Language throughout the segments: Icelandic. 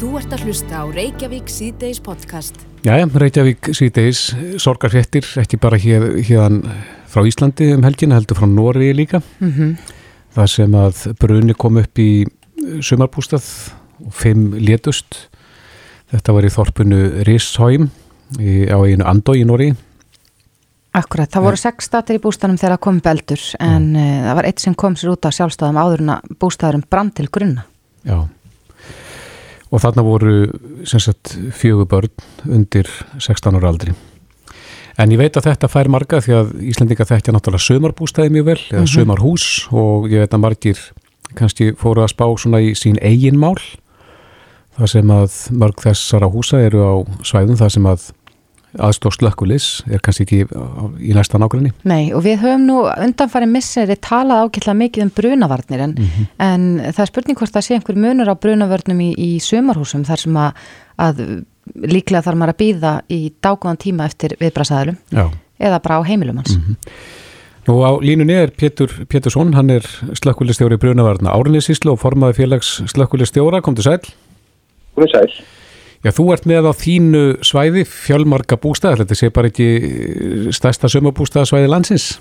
Þú ert að hlusta á Reykjavík síðdeis podcast. Jæja, Reykjavík síðdeis, sorgarfjettir, ekki bara hér, hérðan frá Íslandi um helgina, heldur frá Nóri líka. Mm -hmm. Það sem að bruni kom upp í sumarbústað og fimm létust. Þetta var í þorpunu Rishheim á einu Andó í Nóri. Akkurat, það voru sex statir í bústaðnum þegar það kom beldur en mm. það var eitt sem kom sér út af sjálfstæðum áður en að bústaðurum brann til grunna. Já. Og þarna voru sagt, fjögur börn undir 16 ára aldri. En ég veit að þetta fær marga því að Íslandinga þekkja náttúrulega sömarbústæði mjög vel, eða mm -hmm. sömarhús og ég veit að margir kannski fóru að spá svona í sín eigin mál. Það sem að mörg þessara húsa eru á svæðum, það sem að aðstóð slökkulis er kannski ekki í næsta nákvæmni. Nei og við höfum nú undanfæri misseri talað ákveðlega mikið um brunavarnir en, mm -hmm. en það er spurning hvort það sé einhver munur á brunavörnum í, í sömarhúsum þar sem að, að líklega þarf maður að býða í dágóðan tíma eftir viðbrasaðalum eða bara á heimilum hans. Mm -hmm. Nú á línunni er Pétur Pétursson, hann er slökkulistjóri brunavarna Árinnisíslu og formaði félags slökkulistjóra, kom til sæl. Kom til sæl. Já, þú ert með á þínu svæði fjölmarka bústæðar, þetta sé bara ekki stærsta sömabústæðarsvæði landsins?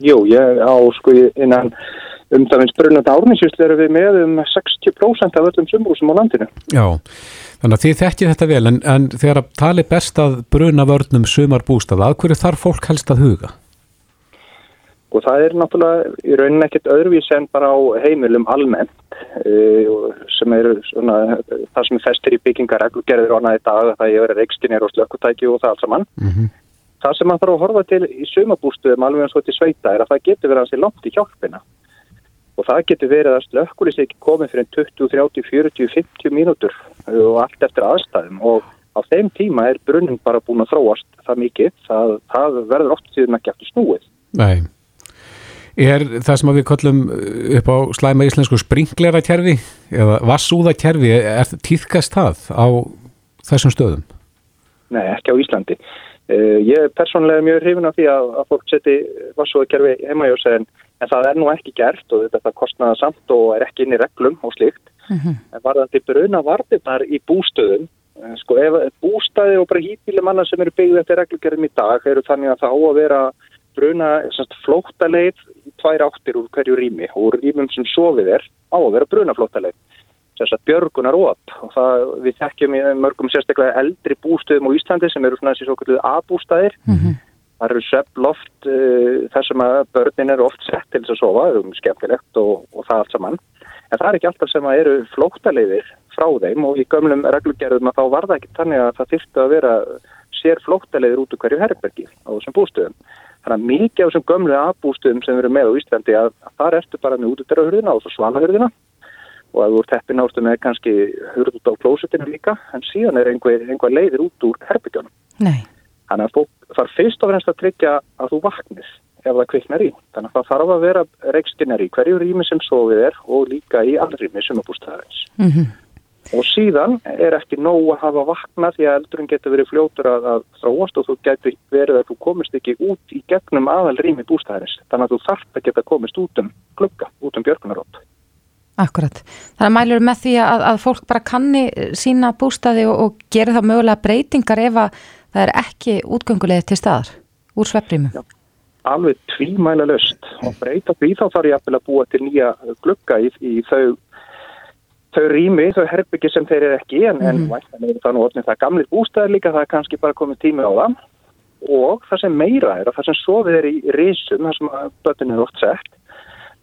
Jú, ég á sko innan umdæmins brunandi árninsjuslu erum við með um 60% af öllum sömbúsum á landinu. Já, þannig að þið þekkið þetta vel, en, en þegar að tali best að bruna vörnum sömarbústæða, að hverju þarf fólk helst að huga? Og það er náttúrulega í rauninni ekkert öðruvís en bara á heimilum almennt uh, sem eru svona það sem festir í byggingar gerður á næði dag það er reikstinir og slökkutæki og það allt saman. Mm -hmm. Það sem maður þarf að horfa til í sumabústuðum alveg eins og til sveita er að það getur verið að sé langt í hjálpina. Og það getur verið að slökkulis ekki komið fyrir 20, 30, 40, 50 mínútur og allt eftir aðstæðum og á þeim tíma er brunnin bara búin að þróast það mikið, það, það verður oft síðan ekki eftir snúið. Nei. Er það sem við kollum upp á slæma íslensku springlera kjærfi eða vassúða kjærfi, er týðkast það á þessum stöðum? Nei, ekki á Íslandi. Uh, ég er persónlega mjög hrifin af því að, að fólk seti vassúða kjærfi heima í oss en, en það er nú ekki gert og þetta kostnaða samt og er ekki inn í reglum og slíkt. Mm -hmm. En varðandi bruna varðirnar í bústöðum, uh, sko ef bústæði og bara hýtbíli manna sem eru byggðið eftir reglugjörðum í dag eru þannig að það á að vera bruna flóttaleið tvær áttir úr hverju rými og úr rýmum sem sofið er á að vera brunaflóttaleið. Þess að björgunar óp og það við þekkjum í mörgum sérstaklega eldri bústöðum á Íslandi sem eru svona þessi svo kalluð A-bústæðir mm -hmm. það eru söploft uh, eh, þar sem að börnin eru oft sett til þess að sofa, það er skemmtilegt og, og það allt saman. En það er ekki alltaf sem að eru flóttaleiðir frá þeim og í gömlum reglugerðum að þá var það ekki þannig að það þyrftu að vera sér flóttaleiðir út úr hverju herbergi á þessum bústöðum Þannig að mikið af þessum gömlu aðbústum sem erum með á Íslandi að, að þar ertu bara með útutverðahurðina og svanahurðina og að þú ert heppin ástu með kannski hurð út á klósutinu líka en síðan er einhver, einhver leiðir út úr herbyggjónum. Nei. Þannig að fólk þarf fyrst og fremst að tryggja að þú vaknir ef það kviknar í. Þannig að það þarf að vera reikstinnar í hverju rými sem sofið er og líka í allrými sem að bústaðarins. Mm -hmm. Og síðan er ekki nóg að hafa vakna því að eldurinn getur verið fljótur að, að þróast og þú getur verið að þú komist ekki út í gegnum aðal rými bústæðarins. Þannig að þú þarf að geta komist út um klukka, út um björgunarótt. Akkurat. Þannig að mælur með því að, að fólk bara kanni sína bústæði og, og gera þá mögulega breytingar ef að það er ekki útgöngulegð til staðar úr svepprímum. Alveg tvímæla löst og breyta því þá þarf ég að búa til nýja klukka í, í þau þau rými, þau herbyggi sem þeir eru ekki en, mm. en vært, það, nú, það er gamlir bústæðir líka, það er kannski bara komið tími á það og það sem meira er og það sem sofið er í risum, það sem bötun er oft sett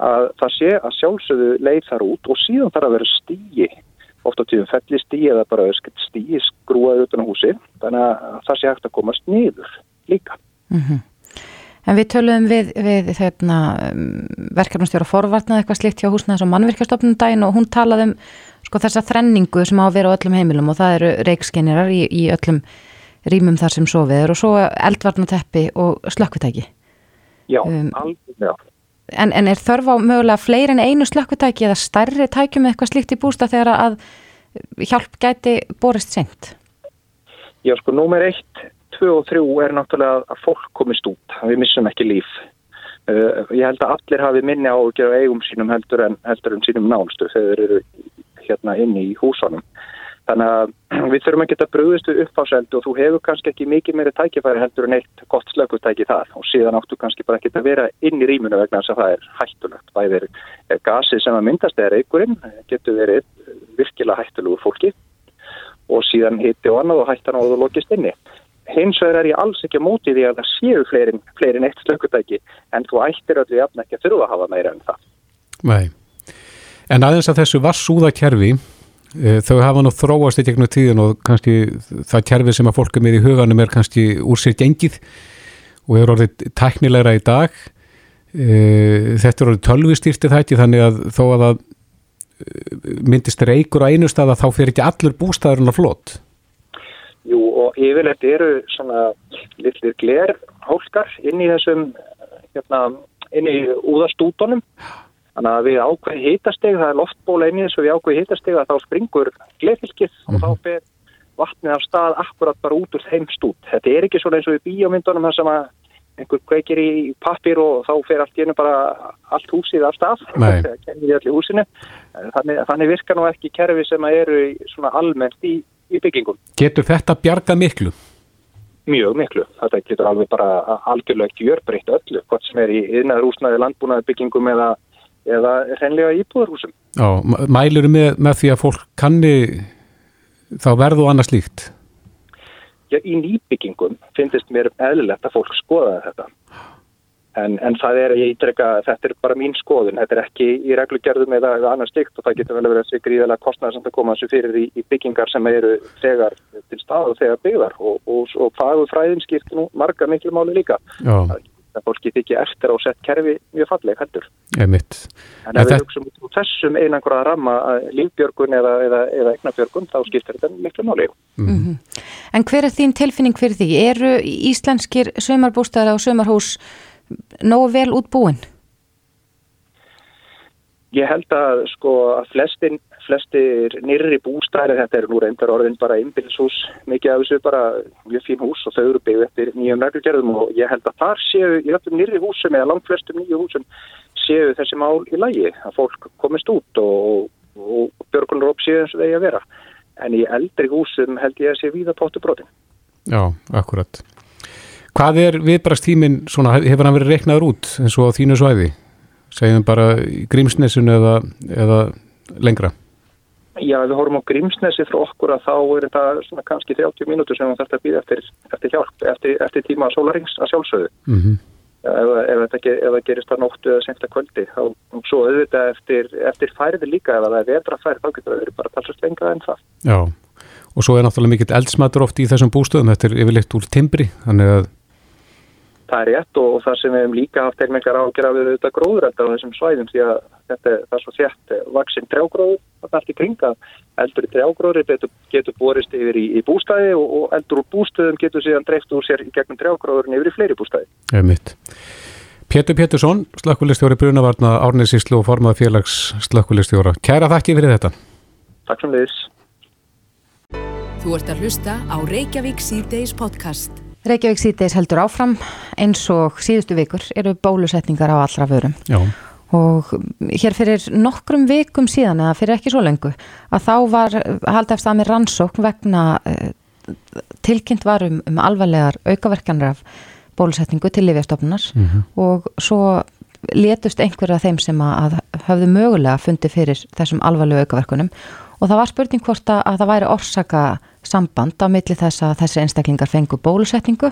að það sé að sjálfsögðu leið þar út og síðan þarf að vera stíi ofta tíðum felli stíi eða bara stíi skrúaði utan á húsi þannig að það sé hægt að komast nýður líka mm -hmm. En við töluðum við, við þeirna, um, verkefnastjóra forvarnað eitthvað slikt hjá húsnaðis og mannvirkjastofnum dæin og hún talaði um sko, þessa þrenningu sem á að vera á öllum heimilum og það eru reikskinnirar í, í öllum rýmum þar sem sofið er og svo eldvarnateppi og slökkvitæki. Já, um, alveg. En, en er þörf á mögulega fleiri en einu slökkvitæki eða stærri tækjum eitthvað slikt í bústa þegar að hjálp gæti borist sent? Já, sko, númer eitt 2 og 3 er náttúrulega að fólk komist út, við missum ekki líf. Uh, ég held að allir hafi minni á að gera eigum sínum heldur en, heldur en sínum nánstu þegar þeir eru hérna inni í húsanum. Þannig að við þurfum að geta brúðist við uppáseldu og þú hefur kannski ekki mikið meiri tækifæri heldur en eitt gott slökutæki það og síðan áttu kannski bara ekki að vera inn í rýmunu vegna þess að það er hættulegt. Bæðir gasi sem að myndast eða reykurinn getur verið virkilega hættulugur fólki og síðan hitti og annað og hættan á þú lokist inni. Hins vegar er ég alls ekki að móti því að það séu fleirin, fleirin eitt slökutæki en þú ættir öllu jafn ekki að þurfa að hafa meira en það. Nei. En aðeins að þessu vassúðakerfi Eh, þau hafa nú þróast í gegnum tíðin og kannski það kerfið sem að fólk er í huganum er kannski úr sér gengið og er orðið tæknilegra í dag eh, þetta er orðið tölvistýrti þætti þannig að þó að það eh, myndist reykur á einu stað að þá fyrir ekki allur bústæðurinn að flott Jú og yfirleitt eru svona litlir glerhólkar inn í þessum hérna, inn í úðastútonum Þannig að við ákveði hitasteg, það er loftbóla inn í þessu, við ákveði hitasteg að þá springur gleðfylgið mm og þá mhm. fer vatnið af stað akkurat bara út úr þeim stút. Þetta er ekki svona eins og í bíómyndunum þar sem að einhver kveikir í pappir og þá fer allt í hennu bara allt húsið af stað. Þannig, þannig virkar nú ekki kerfi sem að eru svona almennt í, í byggingum. Getur þetta bjarga miklu? Mjög miklu. Þetta getur alveg bara algjörlega gjörbreytt öllu, hvort sem er í yðnaður úsnaði landbúnaði byggingum eða eða reynlega íbúðarhúsum. Já, mælur með, með því að fólk kanni þá verðu annars líkt? Já, í nýbyggingum finnst mér eðlilegt að fólk skoða þetta. En, en það er, ég ítreka, þetta er bara mín skoðun, þetta er ekki í reglugjörðum eða, eða annars stíkt og það getur vel að vera svikri íðalega kostnæðar sem það koma þessu fyrir í, í byggingar sem eru þegar til stað og þegar byggðar og, og, og fagu fræðin skipt nú marga miklu máli líka. Já. Það að fólki þykja eftir á sett kerfi mjög falleg heldur. Emitt. En ef við hugsaum út úr þessum einangra ramma lífbjörgun eða, eða, eða eignabjörgun þá skiptir þetta miklu máli. Mm. Mm -hmm. En hver er þín tilfinning fyrir því? Eru íslenskir sömarbústæðar og sömarhús nógu vel útbúin? Ég held að sko að flestin flestir nýrri bústæðir, þetta eru nú reyndar orðin bara einbilshús, mikið af þessu bara mjög fín hús og þau eru byggðið eftir nýjum reglugjörðum og ég held að þar séu í öllum nýrri húsum eða langt flestum nýju húsum séu þessi mál í lægi að fólk komist út og, og, og björgunur upp séu eins og þeir að vera en í eldri húsum held ég að sé víða póttu brotin. Já, akkurat. Hvað er viðbrastímin, hefur hann verið reiknaður út eins og á þínu svæði? Segjum bara grímsnesun eða, eða lengra? Já, ef við horfum á grímsnesi frá okkur að þá er þetta svona kannski 30 mínútur sem þetta býð eftir, eftir hjálp, eftir, eftir tíma sólarings að sjálfsögðu. Mm -hmm. ef, ef, það gerist að nóttu eða semta kvöldi. Og svo auðvitað eftir, eftir færði líka, ef það er vetra færð, þá getur það verið bara talsast lengra en það. Já, og svo er náttúrulega mikill eldsmatur oft í þessum bústöðum, þetta er yfirleitt úr timbri, þannig að það er rétt og, og það sem við hefum líka haft heilmengar við auðvitað gróðrættar á þessum svæðum því að þetta er svo þjætt vaksinn trjágróður og allt í kringa eldur í trjágróður getur, getur borist yfir í, í bústæði og, og eldur úr bústöðum getur síðan dreift úr sér í gegnum trjágróðurinn yfir í fleiri bústæði. Pétur Pétursson, slökkulistjóri Brunavarna Árnesíslu og formað félags slökkulistjóra. Kæra þakki fyrir þetta. Takk sem leiðis. Þú ert að hlusta á Reykjavík C-Days podcast. Reykjavík síðdeis heldur áfram eins og síðustu vikur eru bólusetningar á allra vörum Já. og hér fyrir nokkrum vikum síðan eða fyrir ekki svo lengu að þá var eftir að með rannsókn vegna uh, tilkynnt var um, alvarlegar aukaverkanir af bólusetningu til Lífjastofnunars mm -hmm. og svo letust einhverja þeim sem að hafðu mögulega fundið fyrir þessum alvarlegu aukaverkunum og það var spurning hvort að, að það væri orsaka samband á milli þess að þessi einstaklingar fengu bólusetningu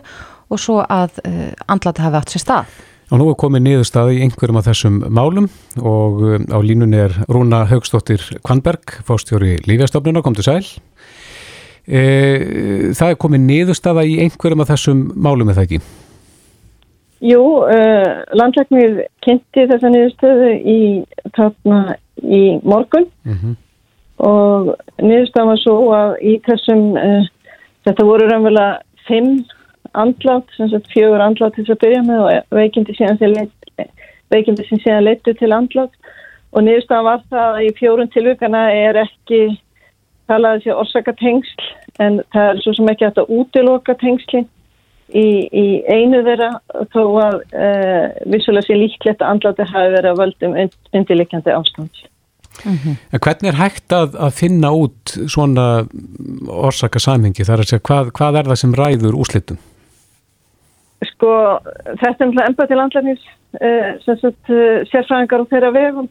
og svo að uh, andlata hafi átt sér stað. Og nú er komið niðurstað í einhverjum af þessum málum og um, á línunni er Rúna Haugstóttir Kvanberg, fástjóri Lífjastofnuna, kom til sæl. E, það er komið niðurstaða í einhverjum af þessum málum, er það ekki? Jú, uh, landlæknir kynnti þessa niðurstöðu í, í morgun. Mhm. Mm og niðurstafan var svo að í þessum, uh, þetta voru raunverulega fimm andlátt, sem sagt fjögur andlátt til þess að byrja með og veikindi síðan, veikindi sem síðan leittu til andlátt og niðurstafan var það að í fjórun tilvíkana er ekki talaði sér orsakatengsl en það er svo sem ekki hægt að útiloka tengsli í, í einu þeirra þó að uh, vissulega sé líklegt að andlátti hafi verið að völdum undirleikjandi ástand. Mm -hmm. En hvernig er hægt að, að finna út svona orsaka samhengi? Það er að segja, hvað, hvað er það sem ræður úslitum? Sko, þetta er náttúrulega ennbæð til landlæknis, eh, sem sagt, eh, sérfræðingar og þeirra vegum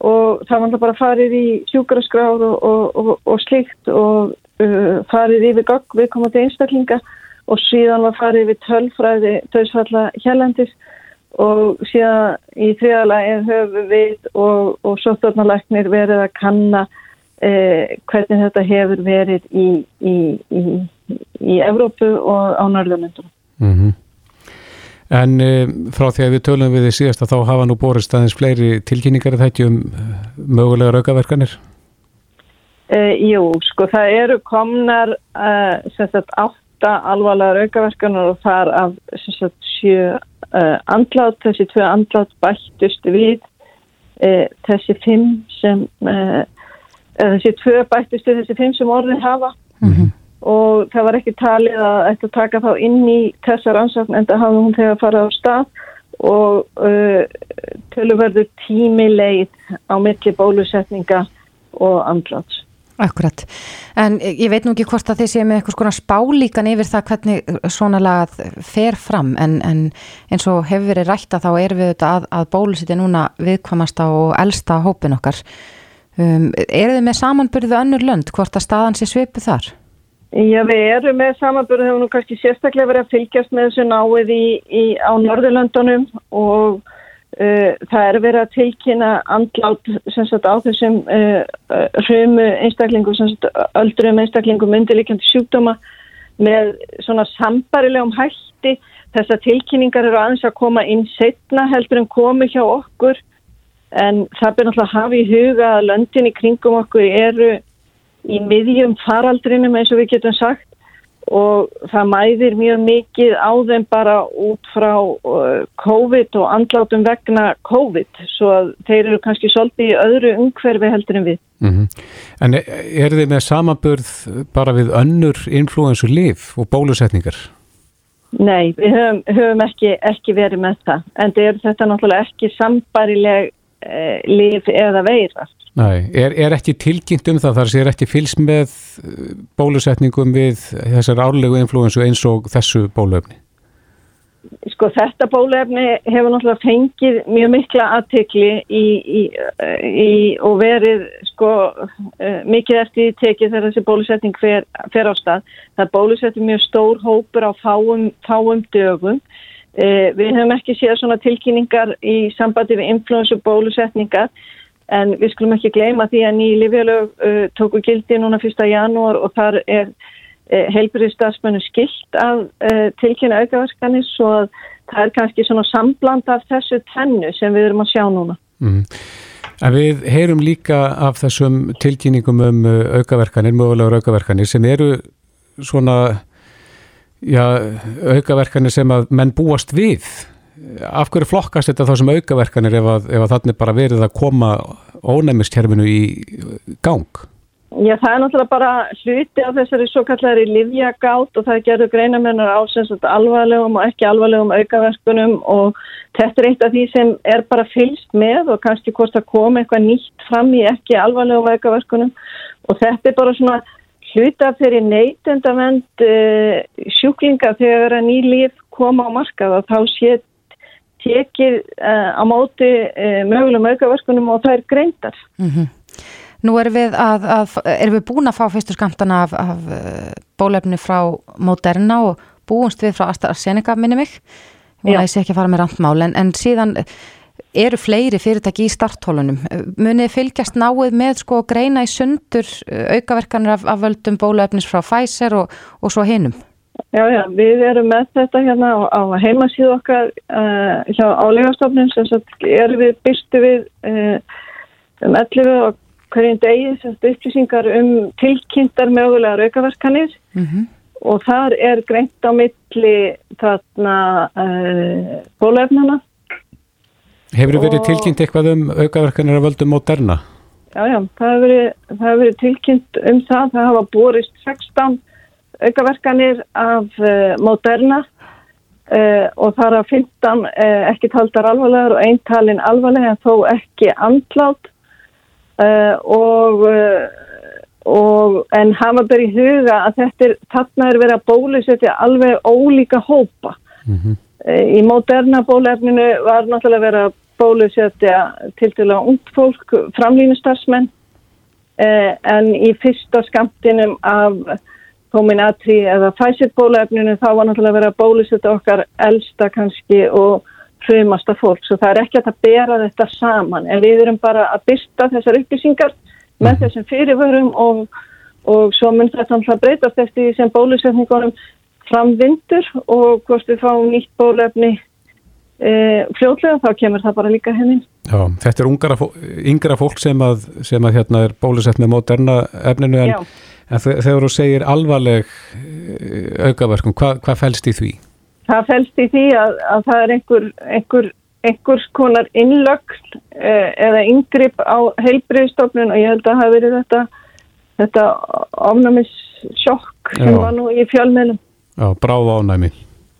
og það var bara farið í sjúkaraskrár og, og, og, og slikt og uh, farið yfir gagg viðkomandi einstaklinga og síðan var farið yfir tölfræði döðsfalla hjælendis og síðan í þriðalagi höfum við og sóttvarnalæknir verið að kanna uh, hvernig þetta hefur verið í, í, í, í Evrópu og á Norðurlöndunum. Mm -hmm. En e, frá því að við tölum við því síðast að þá hafa nú borist aðeins fleiri tilkynningar þetta um eh, mögulega raukaverkanir? E, jú, sko það eru komnar uh, sagt, átta alvarlega raukaverkanar og þar af sagt, sjö andlát, þessi tvö andlát bættust við uh, þessi fimm sem, þessi tvö bættust við þessi fimm sem orðin hafa. Mm -hmm og það var ekki talið að þetta taka þá inn í þessar ansakn en það hafði hún þegar farið á stað og uh, tölurverður tími leið á milli bólusetninga og andláts. Akkurat, en ég veit nú ekki hvort að þið séum með eitthvað svona spálíkan yfir það hvernig svona lagað fer fram en, en eins og hefur verið rætta þá erum við að, að bólusetja núna viðkvamasta og elsta hópin okkar. Um, er þið með samanbyrðu önnur lönd hvort að staðan sé svipu þar? Já, við erum með samanbörðu, hefur nú kannski sérstaklega verið að fylgjast með þessu náið í, í, á Norðurlöndunum og það er verið að tilkynna andlát sagt, á þessum uh, hrumu einstaklingum, öldrum einstaklingum undirlikjandi sjúkdóma með svona sambarilegum hætti. Þessar tilkynningar eru aðeins að koma inn setna heldur en komi hjá okkur en það byrjum alltaf að hafa í huga að löndin í kringum okkur eru í miðjum faraldrinum eins og við getum sagt og það mæðir mjög mikið á þeim bara út frá uh, COVID og andlátum vegna COVID svo að þeir eru kannski svolítið í öðru umhverfi heldur en við. Mm -hmm. En er þið með samaburð bara við önnur influensu líf og bólusetningar? Nei, við höfum, höfum ekki, ekki verið með það en þetta er náttúrulega ekki sambarileg eh, líf eða veirast. Nei, er, er ekki tilkynnt um það þar sem er ekki fylst með uh, bólusetningum við þessar árlegu influensu eins og þessu bólöfni? Sko þetta bólöfni hefur náttúrulega fengið mjög mikla aðtekli í, í, í, og verið sko uh, mikið eftir tekið þegar þessi bólusetning fer, fer á stað. Það bólusettir mjög stór hópur á fáum, fáum dögum. Uh, við hefum ekki séð svona tilkynningar í sambandi við influensu bólusetningar En við skulum ekki gleyma því að nýja livjalög uh, tóku gildi núna 1. janúar og þar er uh, heilbyrðistafsmennu skilt af uh, tilkynna aukaverkanir svo að það er kannski svona sambland af þessu tennu sem við erum að sjá núna. Mm. En við heyrum líka af þessum tilkynningum um uh, aukaverkanir, mögulegur aukaverkanir sem eru svona já, aukaverkanir sem að menn búast við af hverju flokkast þetta þá sem aukaverkanir ef að, ef að þannig bara verið að koma ónæmiskerfinu í gang? Já, það er náttúrulega bara hluti af þessari svo kallari livjagátt og það gerur greinamennar á alvarlegum og ekki alvarlegum aukaverkunum og þetta er eitt af því sem er bara fylst með og kannski hvort að koma eitthvað nýtt fram í ekki alvarlegum aukaverkunum og þetta er bara svona hluti af þeirri neytendavend uh, sjúklinga þegar að ný líf koma á markað og þá sé tekið uh, á móti uh, mögulegum aukaverkunum og það er greindar. Mm -hmm. Nú erum við, að, að, erum við búin að fá fyrstu skamtana af, af uh, bólefni frá Moderna og búinst við frá AstraZeneca minni mig. Ég sé ekki að fara með randmál en, en síðan eru fleiri fyrirtæki í starthólunum. Munið fylgjast náið með sko greina í sundur aukaverkanir af, af völdum bólefnis frá Pfizer og, og svo hinnum? Já, já, við erum með þetta hérna á, á heimasíðu okkar uh, hjá álegastofnum sem erum við byrstu við uh, um 11 og hverjum degi sem upplýsingar um tilkynntar mögulega raukaverkanir mm -hmm. og þar er greint á milli þarna uh, bólefnana. Hefur þið verið tilkynnt eitthvað um aukaverkanir að völdum Moderna? Já, já, það hefur verið, verið tilkynnt um það. Það hafa borist 16 aukaverkanir af uh, Moderna uh, og það er að 15 uh, ekki taldar alvarlegar og einn talin alvarlega en þó ekki andlátt og, og en hafa bara í huga að þetta er, þarna er verið að bólusetja alveg ólíka hópa. Mm -hmm. í moderna bólefninu var náttúrulega verið að bólusetja til til að ung fólk, framlýnustarsmenn, en í fyrsta skamtinum af Cominatri eða Pfizer bólefninu þá var náttúrulega verið að bólusetja okkar elsta kannski og hrumasta fólk. Svo það er ekki að bera þetta saman en við erum bara að byrsta þessar upplýsingar með mhm. þessum fyrirvörum og, og svo mun þetta alltaf breytast eftir sem bólusetningunum framvindur og hvort við fáum nýtt bólefni e, fljóðlega þá kemur það bara líka hennin. Já, þetta er ungara, yngra fólk sem að, sem að hérna er bólusett með moderna efninu en Já En þegar þú segir alvarleg eh, aukaverkum, hvað, hvað fælst í því? Það fælst í því að, að það er einhver, einhver, einhvers konar innlögn eh, eða yngripp á heilbreyðstofnun og ég held að það hafi verið þetta, þetta ofnæmissjokk sem var nú í fjölmiðlum. Já, bráð ánæmi.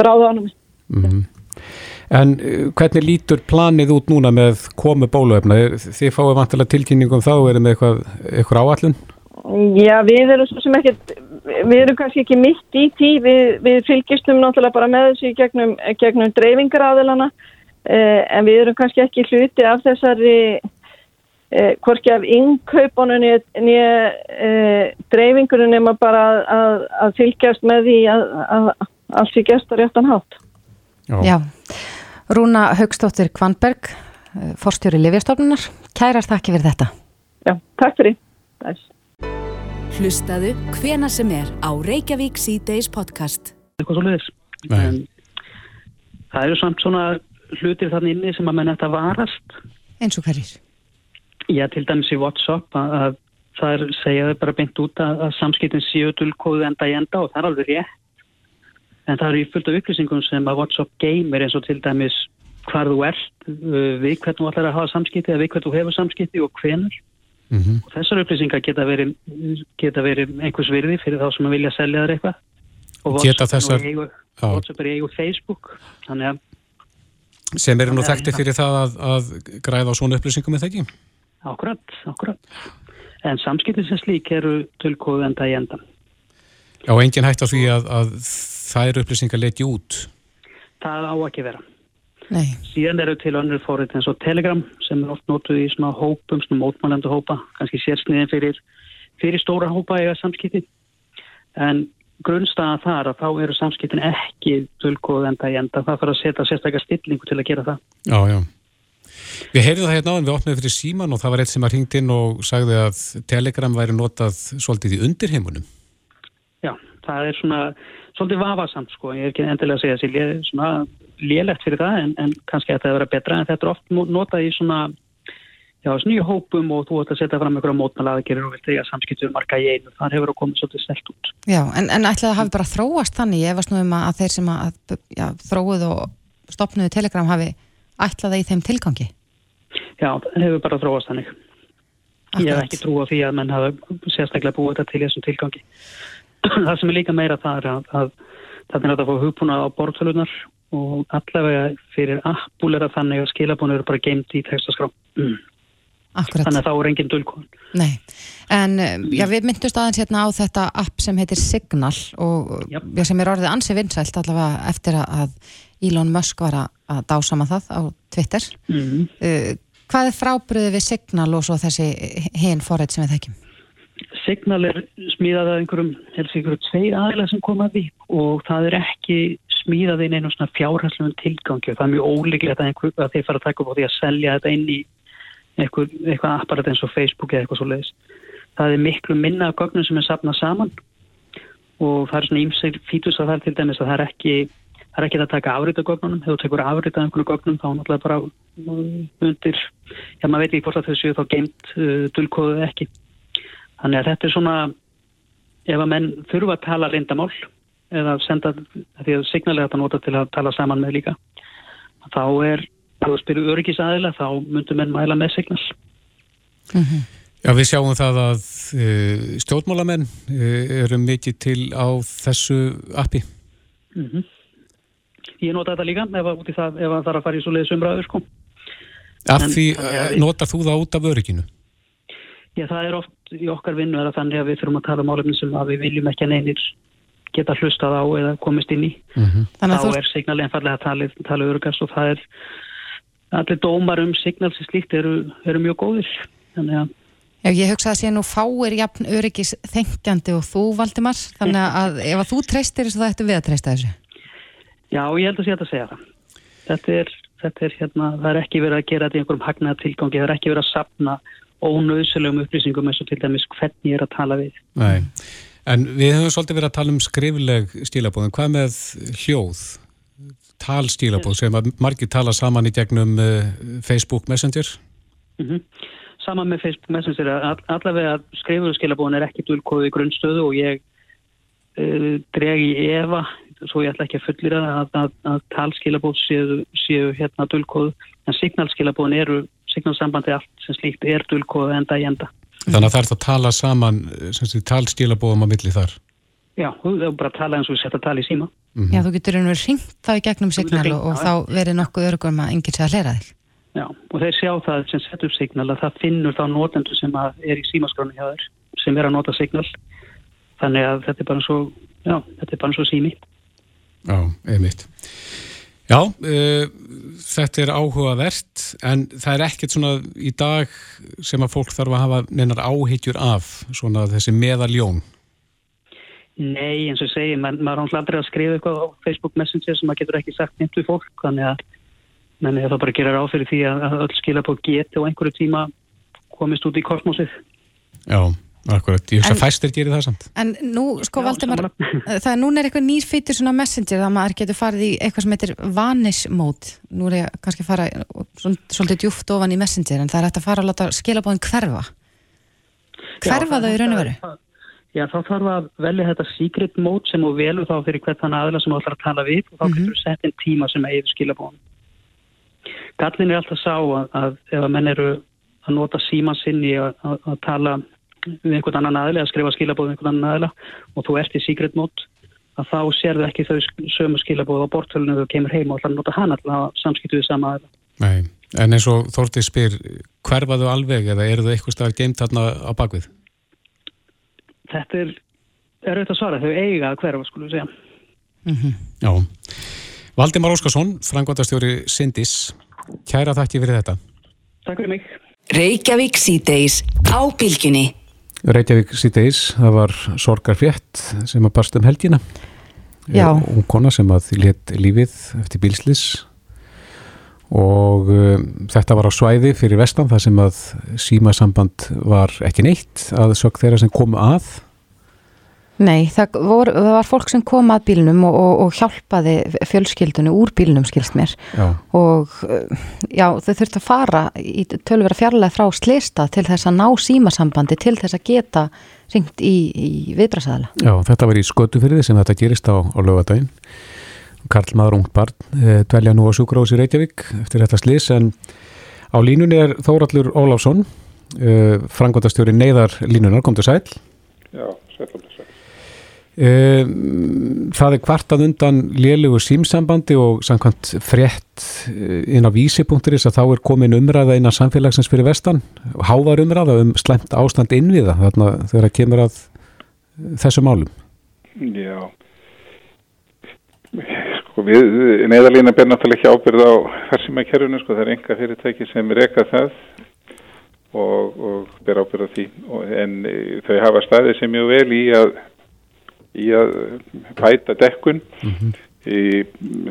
Bráð ánæmi. Mm -hmm. En eh, hvernig lítur planið út núna með komu bóluefna? Þið fáið vantilega tilkynningum þá, er það með eitthvað, eitthvað áallun? Já, við erum svo sem ekkert, við erum kannski ekki mitt í tí, við, við fylgjumstum náttúrulega bara með þessu gegnum, gegnum dreifingaráðilana, eh, en við erum kannski ekki hluti af þessari, eh, hvorki af innkaupunum nýja eh, dreifingunum nema bara að, að fylgjast með því að, að allt sé gestur réttan hátt. Já. Já, Rúna Haugstóttir Kvanberg, eh, forstjóri Livjastofnunar, kærar þakki fyrir þetta. Já, takk fyrir. Þess. Hlustaðu hvena sem er á Reykjavík C-Days podcast. Eitthvað svo leiðis. En það eru samt svona hlutir þannig inni sem að menn eftir að varast. Eins og hverjir? Já, til dæmis í WhatsApp að, að það er, segjaðu bara beint út að, að samskiptin séu dulkóðu enda í enda og það er alveg rétt. En það eru í fullt af upplýsingum sem að WhatsApp geymir eins og til dæmis hvar þú ert, uh, við hvernig þú ætlar að hafa samskipti eða við hvernig þú hefur samskipti og hvenur. Mm -hmm. og þessar upplýsingar geta verið, geta verið einhvers virði fyrir þá sem að vilja selja þar eitthvað. Og WhatsApp er í eigu Facebook þannig að sem eru nú þekkti fyrir það að, að græða á svona upplýsingum með það ekki? Akkurat, akkurat. En samskiptin sem slík eru tölkóðu enda í endan Já, engin hægt á því að, að þær upplýsingar leti út. Það á ekki vera Nei. Síðan eru til önnur fórið eins og Telegram sem er oft nótuð í svona hópum, svona mótmælendu hópa, kannski sérsniðin fyrir, fyrir stóra hópa eða samskipti. En grunnstaða þar að þá eru samskiptin ekki dölgóð enda í enda. Það fyrir að setja sérstaklega stillingu til að gera það. Já, já. Við heyrðum það hérna á en við opnaðum fyrir síman og það var eitt sem var hringt inn og sagði að Telegram væri notað svolítið í undirheimunum. Já, það er svona svolítið vafasamt sko. Ég er ekki endilega að segja þessi svona lélegt fyrir það en, en kannski að það vera betra en þetta er oft notað í svona já, nýju hópum og þú ætti að setja fram einhverja mótmælaðagerir og vilt eiga samskiptur marga í einu, þar hefur það komið svolítið stelt út. Já, en, en ætlaði að hafi bara þróast þannig, ég varst nú um að þeir sem að já, þróið og stopnuði Telegram hafi ætlaði í þeim tilgangi? Já, það hefur bara þróast þannig. Akkurat. Ég hef ekki trú á því að menn hafa sérstaklega búið þetta til þessum tilgangi. það sem er líka meira það er að, að það er að það fá hugbúna á borðtölunar og allavega fyrir Apple er að þannig að skilabónu eru bara geimt í textaskrá mm. þannig að þá er engin dölkon Nei, en um, já, við myndust aðeins hérna á þetta app sem heitir Signal og já. Sem er orðið ansi vinsælt allavega eftir að Elon Musk var að dásama það á Twitter mm. uh, Hvað er frábriðið við Signal og svo þessi hinn forrið sem við þekkjum? Signal er smíðað af einhverjum, helst einhverjum tvei aðila sem komaði og það er ekki smíðað inn einu svona fjárhæsluðum tilgangi og það er mjög ólíklegt að, að þeir fara að taka upp á því að selja þetta inn í eitthvað, eitthvað apparat eins og Facebook eða eitthvað svo leiðis. Það er miklu minna gögnum sem er sapnað saman og það er svona ímseg fítus að það er til dæmis að það er ekki það er ekki að taka afrita gögnunum, hefur tekur afrita einhvern gögnum þá náttúrulega bara undir, já maður veit ekki hvort að þau séu þá geimt uh, dulkóðu ekki. Þannig að þetta er svona ef að menn þurfa að tala reyndamál eða senda því að signalega þetta nota til að tala saman með líka þá er, þú spyrir öryggisæðilega þá myndum menn mæla með signal mm -hmm. Já, við sjáum það að uh, stjórnmálamenn uh, eru mikið til á þessu appi mm -hmm. Ég nota þetta líka ef það, ef það þarf að fara í svo leiðis umræður sko Af en, því, en, uh, notar þú það út af örygginu? Já, það er oft í okkar vinnu þannig að við þurfum að tala um álefni sem að við viljum ekki að neynir geta hlustað á eða komist inn í. Mm -hmm. Þá þú... er signal einfallega að tala, tala örugast og það er allir dómar um signal sem slíkt eru, eru mjög góðir. Þannig að Já, ég hugsa að sé nú fáir jafn öryggis þengjandi og þú, Valdimar, þannig að ef að þú treystir þessu, það ættu við að treysta þessu. Já, ég held að sé að segja það. Þetta er, þetta er hérna, það er ekki verið að gera þetta í einhverjum hagnaða tilgangi, það er ekki verið að sapna ónauðsölegum upplýsingum eins og til dæmis hvernig ég er að tala við. Nei, en við höfum svolítið verið að tala um skrifleg stílabóðum. Hvað með hljóð, talstílabóð sem að margir tala saman í gegnum uh, Facebook Messenger? Mm -hmm. Saman með Facebook Messenger, all, allavega skrifleg skilabóðin er ekki dulkóðið í grunnstöðu og ég uh, dregi í Eva, svo ég ætla ekki að fullira að, að, að talskilabóð séu, séu hérna dulkóðu, en signalskilabóðin eru signalsambandi allt sem slíkt er dulkóðu enda í enda. Þannig að það er það að tala saman talstílabóðum á milli þar? Já, þú er bara að tala eins og þú setja að tala í síma. Mm -hmm. Já, þú getur einhvern veginn ringt þá í gegnum signal og, og þá verið nokkuð örgum að yngir sé að hlera þig. Já, og þeir sjá það sem sett upp signal að það finnur þá nótendur sem er í símaskránu hjá þér sem er að nota signal. Þannig að þetta er bara svo, já, þetta er bara svo sími. Já, einmitt. Já, uh, þetta er áhugavert en það er ekkert svona í dag sem að fólk þarf að hafa neinar áhyggjur af svona þessi meðaljón. Nei, eins og segi, man, maður ánlega aldrei að skrifa eitthvað á Facebook Messenger sem maður getur ekki sagt nýtt við fólk, þannig að menn ég þá bara gera ráð fyrir því að öll skila på geti og einhverju tíma komist út í kosmosið. Já. Akkurat, ég hugsa að fæstir gerir það samt. En nú, sko Valdemar það er núna er eitthvað nýrfýttur svona messenger það maður getur farið í eitthvað sem heitir vanish mode, nú er ég kannski að fara svolítið djúft ofan í messenger en það er hægt að fara að láta skilabóðin hverfa. Hverfa þau í raun og veru? Já, þá þarf að velja þetta secret mode sem þú velur þá fyrir hvert þann aðla sem þú ætlar að tala við og þá getur þú sett einn tíma sem eigið skilabóðin Gallin er alltaf sá að, að ef að menn eru að nota síman sinni að, að, að tala við einhvern annan aðli að skrifa skilabóð við einhvern annan aðla og þú ert í secret mode að þá sér þau ekki þau sömu skilabóð á bortfölinu þegar þú kemur heim og ætlar að nota hann alltaf samskiptu við sama aðla. Nei, en eins og Þórtið spyr, hverfaðu alveg eða eru þau eitthvað stafar geimt þarna á bakvið? Þetta er, er auðvitað að svara, þau eiga að hverfa skulum við segja. Mm -hmm. Já. Valdimar Óskarsson, frangvandastjóri Sindis, kæra þakki fyrir þetta. Takk fyrir mig. Reykjavík síðdeis á bylginni. Reykjavík síðdeis, það var sorgar frétt sem að barst um helgina. Já. og kona sem að létt lífið eftir bílslis og um, þetta var á svæði fyrir vestan þar sem að símasamband var ekki neitt að sög þeirra sem komu að Nei, það, vor, það var fólk sem kom að bílnum og, og, og hjálpaði fjölskyldunni úr bílnum, skilst mér. Já. og já, þau þurftu að fara í tölvera fjarlæð frá slista til þess að ná símasambandi til þess að geta ringt í, í viðbrasaðala. Já, þetta var í skötufyrði sem þetta gerist á, á lögadaginn Karl Maður Ungt barn e, dvelja nú á Sjúkrós í Reykjavík eftir þetta slis en á línunni er Þórallur Óláfsson e, frangotastjóri neyðar línunar, kom til sæl Já, þess að Það er kvartað undan lélugu símsambandi og samkvæmt frétt inn á vísi.is að þá er komin umræða innan samfélagsins fyrir vestan hávar umræða um slemt ástand innviða þarna þegar það kemur að þessu málum. Já. Sko við neðalína ber náttúrulega ekki ábyrð á farsímakerfinu sko það er enga fyrirtæki sem reka það og, og ber ábyrð á því. Og, en þau hafa staðið sem mjög vel í að í að bæta dekkun. Mm -hmm. í,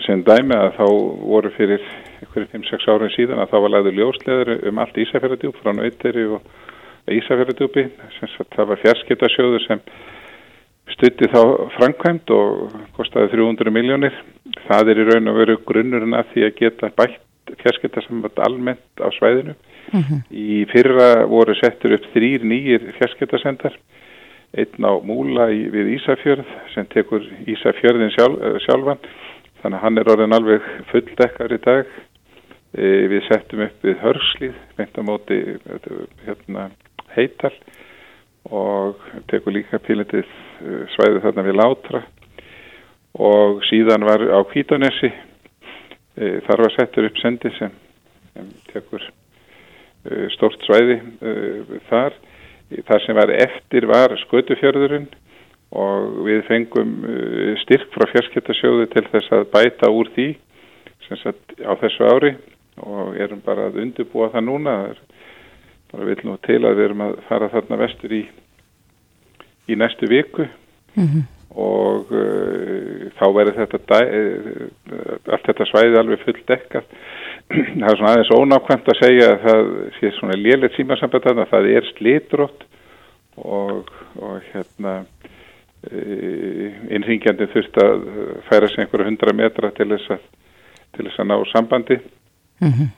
sem dæmi að þá voru fyrir einhverjum 5-6 árum síðan að þá var læður ljósleður um allt Ísafjörðardjúp frá Nauteri og Ísafjörðardjúpi það var fjarskiptasjóður sem stutti þá framkvæmt og kostiði 300 miljónir það er í raun og veru grunnurinn að því að geta bætt fjarskiptasamband almennt á svæðinu. Mm -hmm. í fyrra voru settur upp þrýr nýjir fjarskiptasendar einn á Múla í, við Ísafjörð sem tekur Ísafjörðin sjálf, sjálfan. Þannig að hann er orðin alveg fulldekkar í dag. E, við settum upp við hörslið beint á móti hérna, heital og tekur líka pílindið svæði þarna við Látra. Og síðan var á Kvítanessi e, þar var settur upp sendi sem, sem tekur e, stort svæði þar það sem var eftir var skötufjörðurinn og við fengum uh, styrk frá fjarskiptasjóðu til þess að bæta úr því sagt, á þessu ári og erum bara að undirbúa það núna. Bara vil nú til að við erum að fara þarna vestur í í næstu viku. Mm -hmm. og uh, þá verður þetta uh, allt þetta svæði alveg full dekkað það er svona aðeins ónákvæmt að segja að það sé svona léleitt símasamband að það er slitrótt og, og hérna innringjandi þurft að færa sig einhverju hundra metra til þess að, til þess að ná sambandi mm -hmm.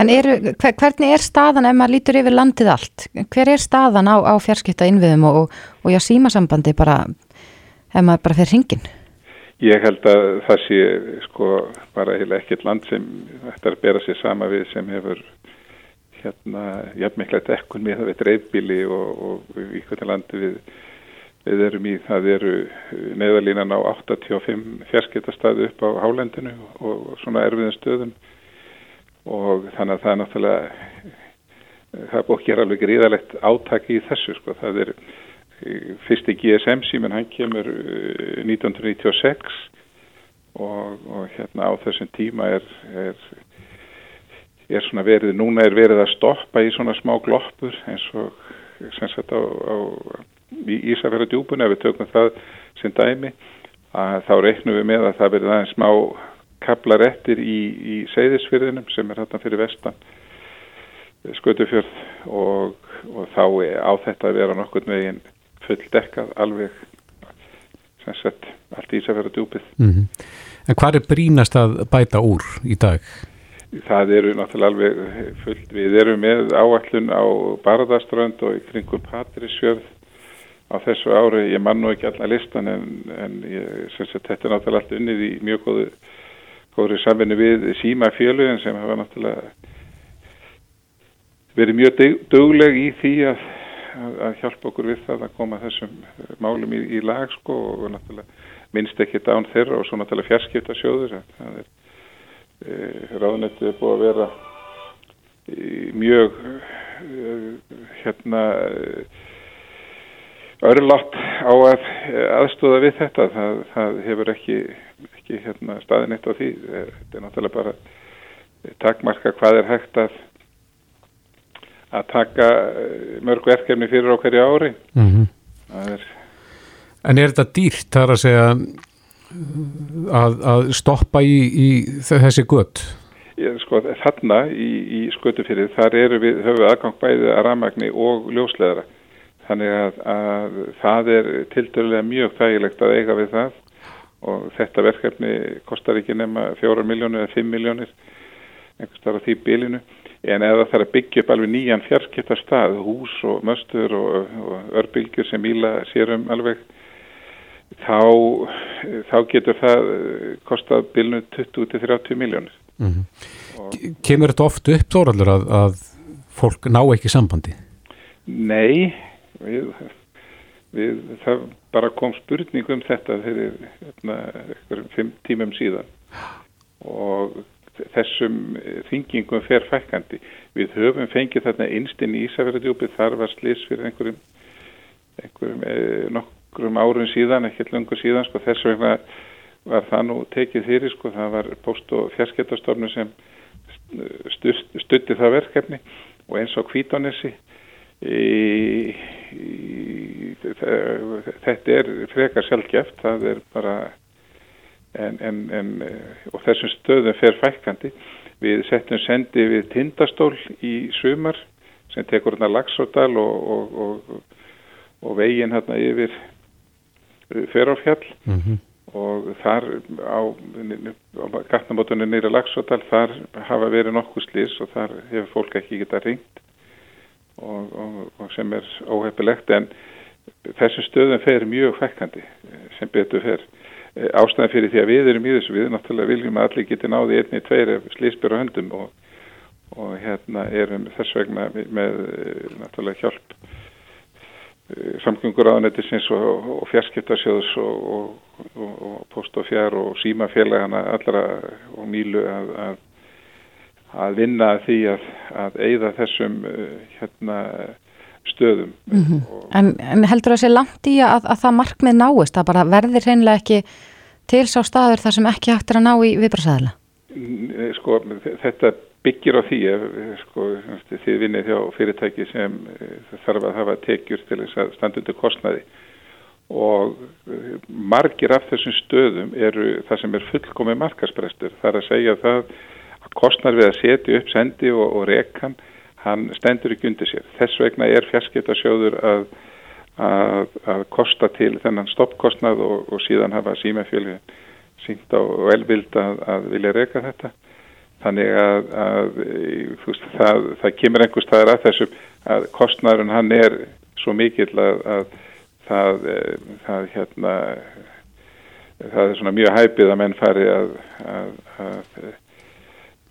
En eru, hver, hvernig er staðan ef maður lítur yfir landið allt? Hver er staðan á, á fjarskipta innviðum og, og já símasambandi bara ef maður bara fer hringin? Ég held að það sé sko bara heila ekkert land sem ættar að bera sér sama við sem hefur hérna jafnmiklega dekkun með það við dreifbíli og, í hvernig landi við Við erum í, það eru neðalínan á 85 fjarskiptastæðu upp á hálendinu og svona erfiðin stöðum og þannig að það er náttúrulega, það gera alveg gríðalegt átaki í þessu sko. Það er fyrsti GSM síminn, hann kemur 1996 uh, og, og hérna á þessum tíma er, er, er svona verið, núna er verið að stoppa í svona smá gloppur eins og sem sagt á, á í Ísafjörðardjúbun ef við tökum það sem dæmi að þá reiknum við með að það verður aðeins smá kablar eftir í, í seyðisfyrðinum sem er hérna fyrir vestan skötufjörð og, og þá á þetta að vera nokkur meginn full dekkað alveg sem sett allt Ísafjörðardjúbið mm -hmm. En hvað er brínast að bæta úr í dag? Það eru náttúrulega alveg fullt, við erum með áallun á Barðaströnd og í kringum Patrísjörð á þessu ári, ég man nú ekki allar listan en, en ég syns að þetta er náttúrulega allt unnið í mjög góðu góðri samvinni við símafélugin sem hafa náttúrulega verið mjög dögleg í því að, að, hjálpa okkur við það að koma þessum málum í, í lag sko og náttúrulega minnst ekki dán þeirra og svo náttúrulega fjarskipta sjóður það er e, ráðnættið búið að vera mjög e, hérna örlátt á að aðstóða við þetta. Það, það hefur ekki, ekki hérna, staðin eitt á því. Þetta er náttúrulega bara takmarka hvað er hægt að að taka eh, mörg verkefni fyrir á hverju ári mm -hmm. er En er þetta dýrt þar að segja að, að stoppa í, í þessi gött? Sko þarna í, í skötufyrir þar eru við höfuð aðgang bæðið að ramagni og ljósleðara Þannig að, að það er tildurlega mjög þægilegt að eiga við það og þetta verkefni kostar ekki nema fjórar miljónir eða fimm miljónir einhvers þar á því bílinu en eða það er að byggja upp alveg nýjan fjarskiptarstað, hús og möstur og, og örbylgjur sem íla sérum alveg þá, þá getur það kostað bílinu 20-30 miljónir. Mm -hmm. Kemur þetta oft upp þóraldur að, að fólk ná ekki sambandi? Nei við, við, það bara kom spurning um þetta fyrir hérna, fimm tímum síðan og þessum þingingum fer fækandi. Við höfum fengið þarna einstinn í Ísafjörðardjúpið, þar var slis fyrir einhverjum, einhverjum eh, nokkrum árun síðan, ekkert lungur síðan, sko þess vegna var það nú tekið fyrir, sko það var post- og fjarsketastofnum sem stutti það verkefni og eins og kvítonessi Í, í, þetta er frekar sjálfgeft það er bara en, en, en, og þessum stöðum fer fækandi við settum sendi við tindastól í sumar sem tekur hérna Lagsórdal og, og, og, og veginn hérna yfir ferárfjall. Mm -hmm. og þar á, á gatnamótunni nýra Lagsórdal þar hafa verið nokkuð slís og þar hefur fólk ekki getað ringt og, og, og sem er óhefilegt en þessu stöðum fer mjög fekkandi sem betur fer ástæðan fyrir því að við erum í þessu við náttúrulega viljum að allir geti náði einni, tveir slísbjörn og höndum og, og hérna erum þess vegna með náttúrulega hjálp samgöngur aðanættisins og fjarskiptarsjóðs og post og fjár og símafélagana allra og nýlu að, að að vinna því að, að eigða þessum hérna, stöðum. Mm -hmm. en, en heldur það sé langt í að, að það markmið náist, að bara verðir hreinlega ekki til sá staður þar sem ekki hægt er að ná í viðbrásæðila? Sko, þetta byggir á því að sko, þið vinnið hjá fyrirtæki sem þarf að hafa tekjur til þess að standa undir kostnaði og margir af þessum stöðum eru það sem er fullkomið markasprestur. Það er að segja það að kostnar við að setja upp sendi og, og rekan hann stendur ekki undir sér. Þess vegna er fjarskiptasjóður að, að, að kosta til þennan stoppkostnað og, og síðan hafa símafjölu sínt á velvild að, að vilja reyka þetta. Þannig að veist, það, það kemur einhver staðar að þessu að kostnæðurinn hann er svo mikill að það, það, hérna, það er svona mjög hæpið að menn fari að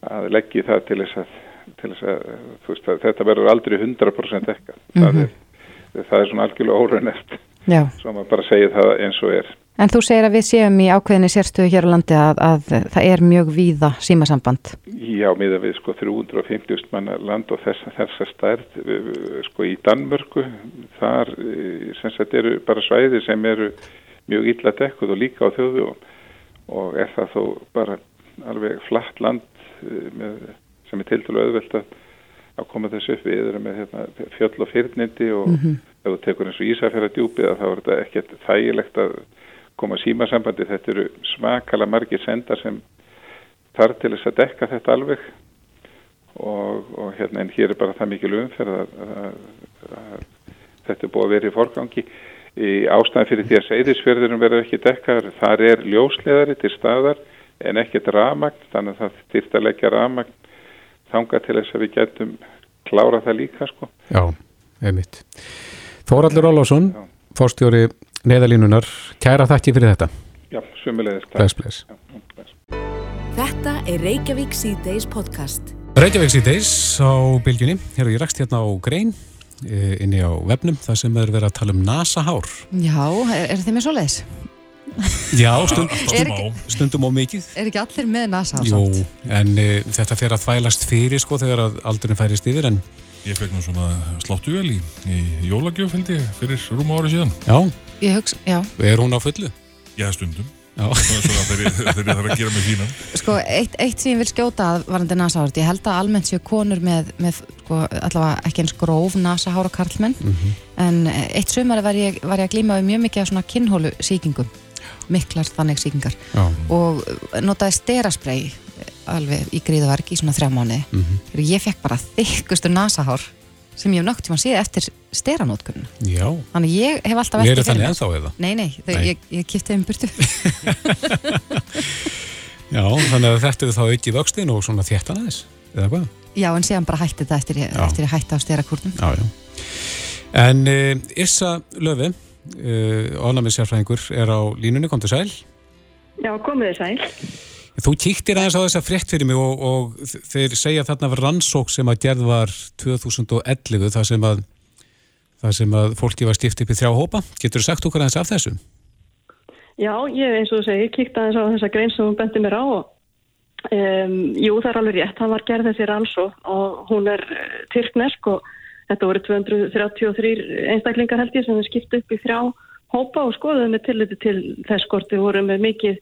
að leggja það til þess að til þess að, veist, að þetta verður aldrei 100% ekka mm -hmm. það, er, það er svona algjörlega óreinert svo maður bara segja það eins og er. En þú segir að við séum í ákveðinni sérstöðu hér á landi að, að það er mjög víða símasamband. Já, miða við sko 350 manna land og þess, þessa stærð sko í Danmörku þar sem sagt eru bara svæði sem eru mjög illa dekkuð og líka á þjóðu og er það þó bara alveg flatt land með sem er til dælu auðvelt að koma þessu upp. Við erum með hérna, fjöll og fyrnindi og mm -hmm. ef þú tekur eins og Ísafjara djúpið þá er þetta ekkert þægilegt að koma símasambandi, þetta eru svakala margir sendar sem þar til þess að dekka þetta alveg. Og, og hérna en hér er bara það mikil umferð að, að, að þetta er búið að vera í forgangi. Í ástæðan fyrir því að seyðisferðurum verður ekki dekkar, þar er ljósleðari til staðar en ekkert ramagn, þannig að það að leggja ramagn þanga til þess að við getum klára það líka sko. Já, einmitt. Þóraldur Ólásson, fórstjóri neðalínunar, kæra þakki fyrir þetta. Já, sumulegist. Bless, bless. Þetta er Reykjavík C-Days podcast. Reykjavík C-Days á bylginni, hér og ég rakst hérna á Grein eh, inni á vefnum, það sem er verið að tala um NASA-hár. Já, er, er þið með svo leiðis? Já, stund, stund, ekki, stundum á. Mikið. Er ekki allir með NASA Jú, en e, þetta fer að þvælast fyrir sko þegar aldurinn færist yfir en Ég fekk nú svona sláttu vel í, í jólagjöf held ég fyrir rúma ári síðan. Já, hugsa, já. Er hún á fullu? Já, stundum. Þegar ég þarf að gera mig fína Sko, eitt, eitt sem ég vil skjóta að varandi NASA-hárt, ég held að almennt séu konur með, með sko, allavega ekki eins gróf NASA-hára karlmenn. Mm -hmm. en eitt sumari var ég, var ég að glíma við mjög mikið af svona kinnhólu síkingum miklar þannig síkingar Já. og notaði steraspray alveg í gríðaverk í svona þrjá mánu mm -hmm. ég fekk bara þykkustu nasahár sem ég hef nögt tíma að síða eftir steranótkunna þannig ég hef alltaf eftir fyrir mig ennþá, nei, nei, nei. ég, ég kipti um burtu. Já, þannig að þetta er þá ekki vöxtin og svona þéttan aðeins, eða hvað? Já, en séðan bara hætti þetta eftir, eftir að hætta á sterakúrnum En uh, Issa Löfi eh, ónæmissjárfræðingur er á línunni, kom til sæl. Já, komið þið sæl. Þú kíktir aðeins á þessa frétt fyrir mig og, og þeir segja þarna var rannsók sem að gerð var 2011 þar sem að, þar sem að fólki var stift upp í þrjá hópa. Getur þú sagt okkar aðeins af þessu? Já, ég eins og segir, kíkt aðeins á þessa grein sem hún bendi mér á og um, jú, það er alveg rétt, það var gerð þessi rannsók og hún er eh, tyrknesk og Þetta voru 233 einstaklingar held ég sem skipt upp í þrjá hópa og skoðuðu með tilliti til þess hvort við vorum með mikið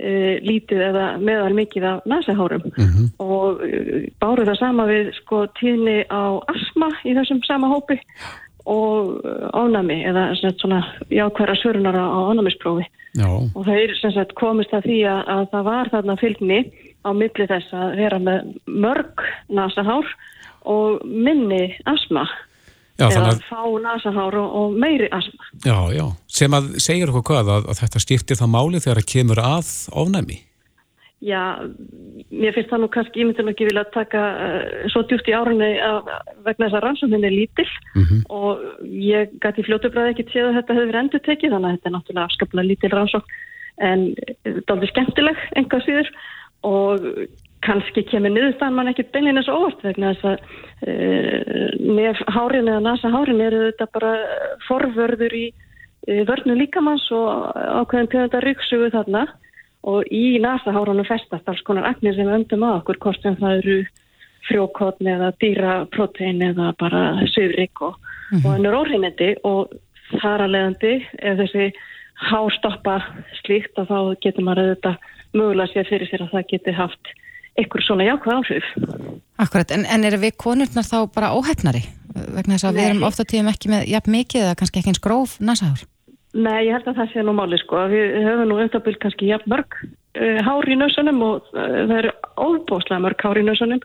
e, lítið eða meðal mikið af nasahárum mm -hmm. og e, báruð það sama við sko tíðni á asma í þessum sama hópi og ánami eða svona jákværa svörunar á ánamisprófi Já. og það er sem sagt komist að því að, að það var þarna fylgni á milli þess að vera með mörg nasahár og minni asma já, eða að... fá nasahár og, og meiri asma. Já, já, sem að segja okkur hvað að, að þetta styrtir það máli þegar það kemur að ofnæmi? Já, mér finnst það nú kannski, ég myndi nú ekki vilja taka uh, svo djúft í árunni vegna þess að rannsóknin er lítill mm -hmm. og ég gæti fljótubræði ekki til að þetta hefur endur tekið þannig að þetta er náttúrulega afskaplega lítill rannsókn en þetta er aldrei skemmtileg enga síður og kannski kemur niðurstaðan mann ekkert beinleina svo óvart vegna þess að e, nef hárin eða nasa hárin eru þetta bara forvörður í e, vörnu líkamanns og ákveðin tegunda ryggsugu þarna og í nasa hárunum festast alls konar agnir sem öndum að okkur hvort sem það eru frjókotn eða dýraprotein eða bara syðrik og, mm -hmm. og ennur orðinindi og þar að leiðandi ef þessi hástoppa slíkt að þá getur maður auðvitað mögulega sér fyrir sér að það getur haft ykkur svona jákvæð áhrif. Akkurat, en, en er við konurnar þá bara óhefnari? Vegna þess að Nei. við erum ofta tíðum ekki með jafn mikið eða kannski ekki eins gróf nasahár? Nei, ég held að það sé nú máli sko. Við höfum nú umtabill kannski jafn mörg uh, hár í nösunum og uh, það eru óbóslega mörg hár í nösunum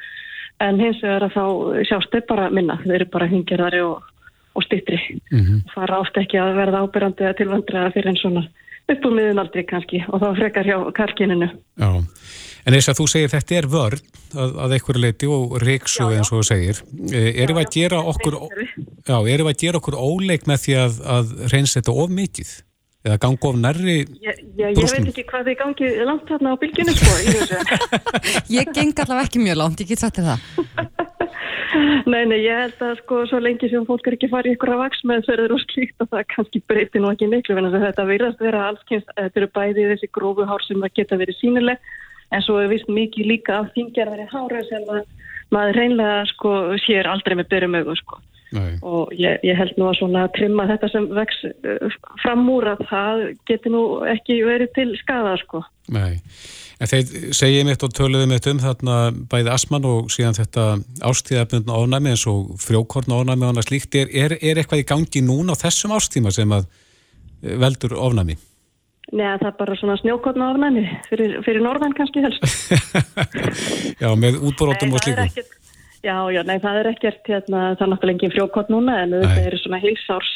en hins vegar að þá sjást þau bara minna. Þau eru bara hingirðari og, og stýttri. Mm -hmm. Það er átt ekki að verða ábyrjandi að tilvandra fyrir en svona upp úr miðun aldrei kannski og þá frekar hjá karkininu. Já. En þess að þú segir þetta er vörn að, að einhverju leiti og reyksu eins og þú segir. Eh, erum við að gera okkur, já, erum við að gera okkur óleik með því að, að reyns þetta of mikið? Eða ganga of nærri ég, ég, ég veit ekki hvað þið gangi langt þarna á bylgjunu sko. ég geng allavega ekki mjög langt, ég get sagt það. Nei, nei, ég held að sko svo lengi sem fólk er ekki farið ykkur að vaks með þau eru og slíkt og það kannski breyti nú ekki miklu en þetta virðast vera allskynst, þetta eru bæði þessi grófu hár sem geta verið sínileg en svo er vist mikið líka af þingjarðari hára sem að maður reynlega sko sér aldrei með byrjum auðvitað sko Nei. og ég, ég held nú að svona að trimma þetta sem vex uh, fram úr að það getur nú ekki verið til skada sko Nei, en þeir segjum eitt og töluðum eitt um þarna bæði asman og síðan þetta ástíðabundna ofnæmi eins og frjókorna ofnæmi og annað slíkt er, er, er eitthvað í gangi núna á þessum ástíma sem að eh, veldur ofnæmi? Nei, það er bara svona snjókotna afnæmi fyrir, fyrir norðan kannski helst. já, með útborótum og slíku. Ekkert, já, já, nei, það er ekkert hérna, það er náttúrulega engin frjókott núna en þetta eru svona heilsárs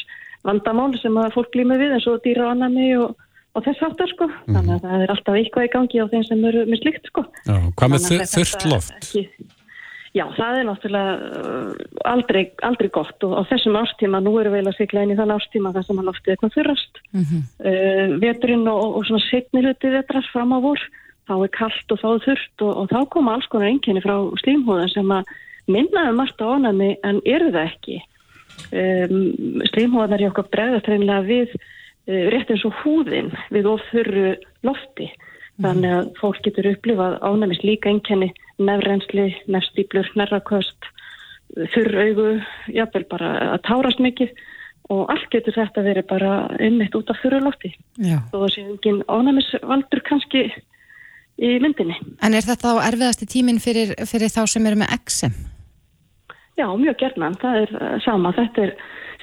vandamál sem að fólk glýmur við eins og dýra afnæmi og, og þess aftar sko. Mm. Þannig að það er alltaf eitthvað í gangi á þeim sem eru með slikt sko. Já, hvað með þurft loft? Ekki, Já, það er náttúrulega uh, aldrei, aldrei gott og á þessum ástíma, nú erum við eiginlega sikla inn í þann ástíma þar sem hann loftið eitthvað þurrast. Mm -hmm. uh, veturinn og, og svona setni hluti vetrar fram á vor, þá er kallt og þá er þurft og, og þá koma alls konar einkenni frá slímhóðan sem að minnaðum margt á ánæmi en eru það ekki. Um, slímhóðan er hjá bregðast reynilega við uh, rétt eins og húðin við ofurru lofti. Mhm. Þannig að fólk getur upplifað ánæmis líka einkenni nefrensli, nefstýplur, nerraköst, þurraugu, jáfnvel bara að tárast mikið og allt getur þetta verið bara ummitt út af þurrulótti. Og það sé engin ánæmisvaldur kannski í myndinni. En er þetta á erfiðasti tímin fyrir, fyrir þá sem eru með XM? Já, mjög gerðnan. Það er uh, sama. Þetta er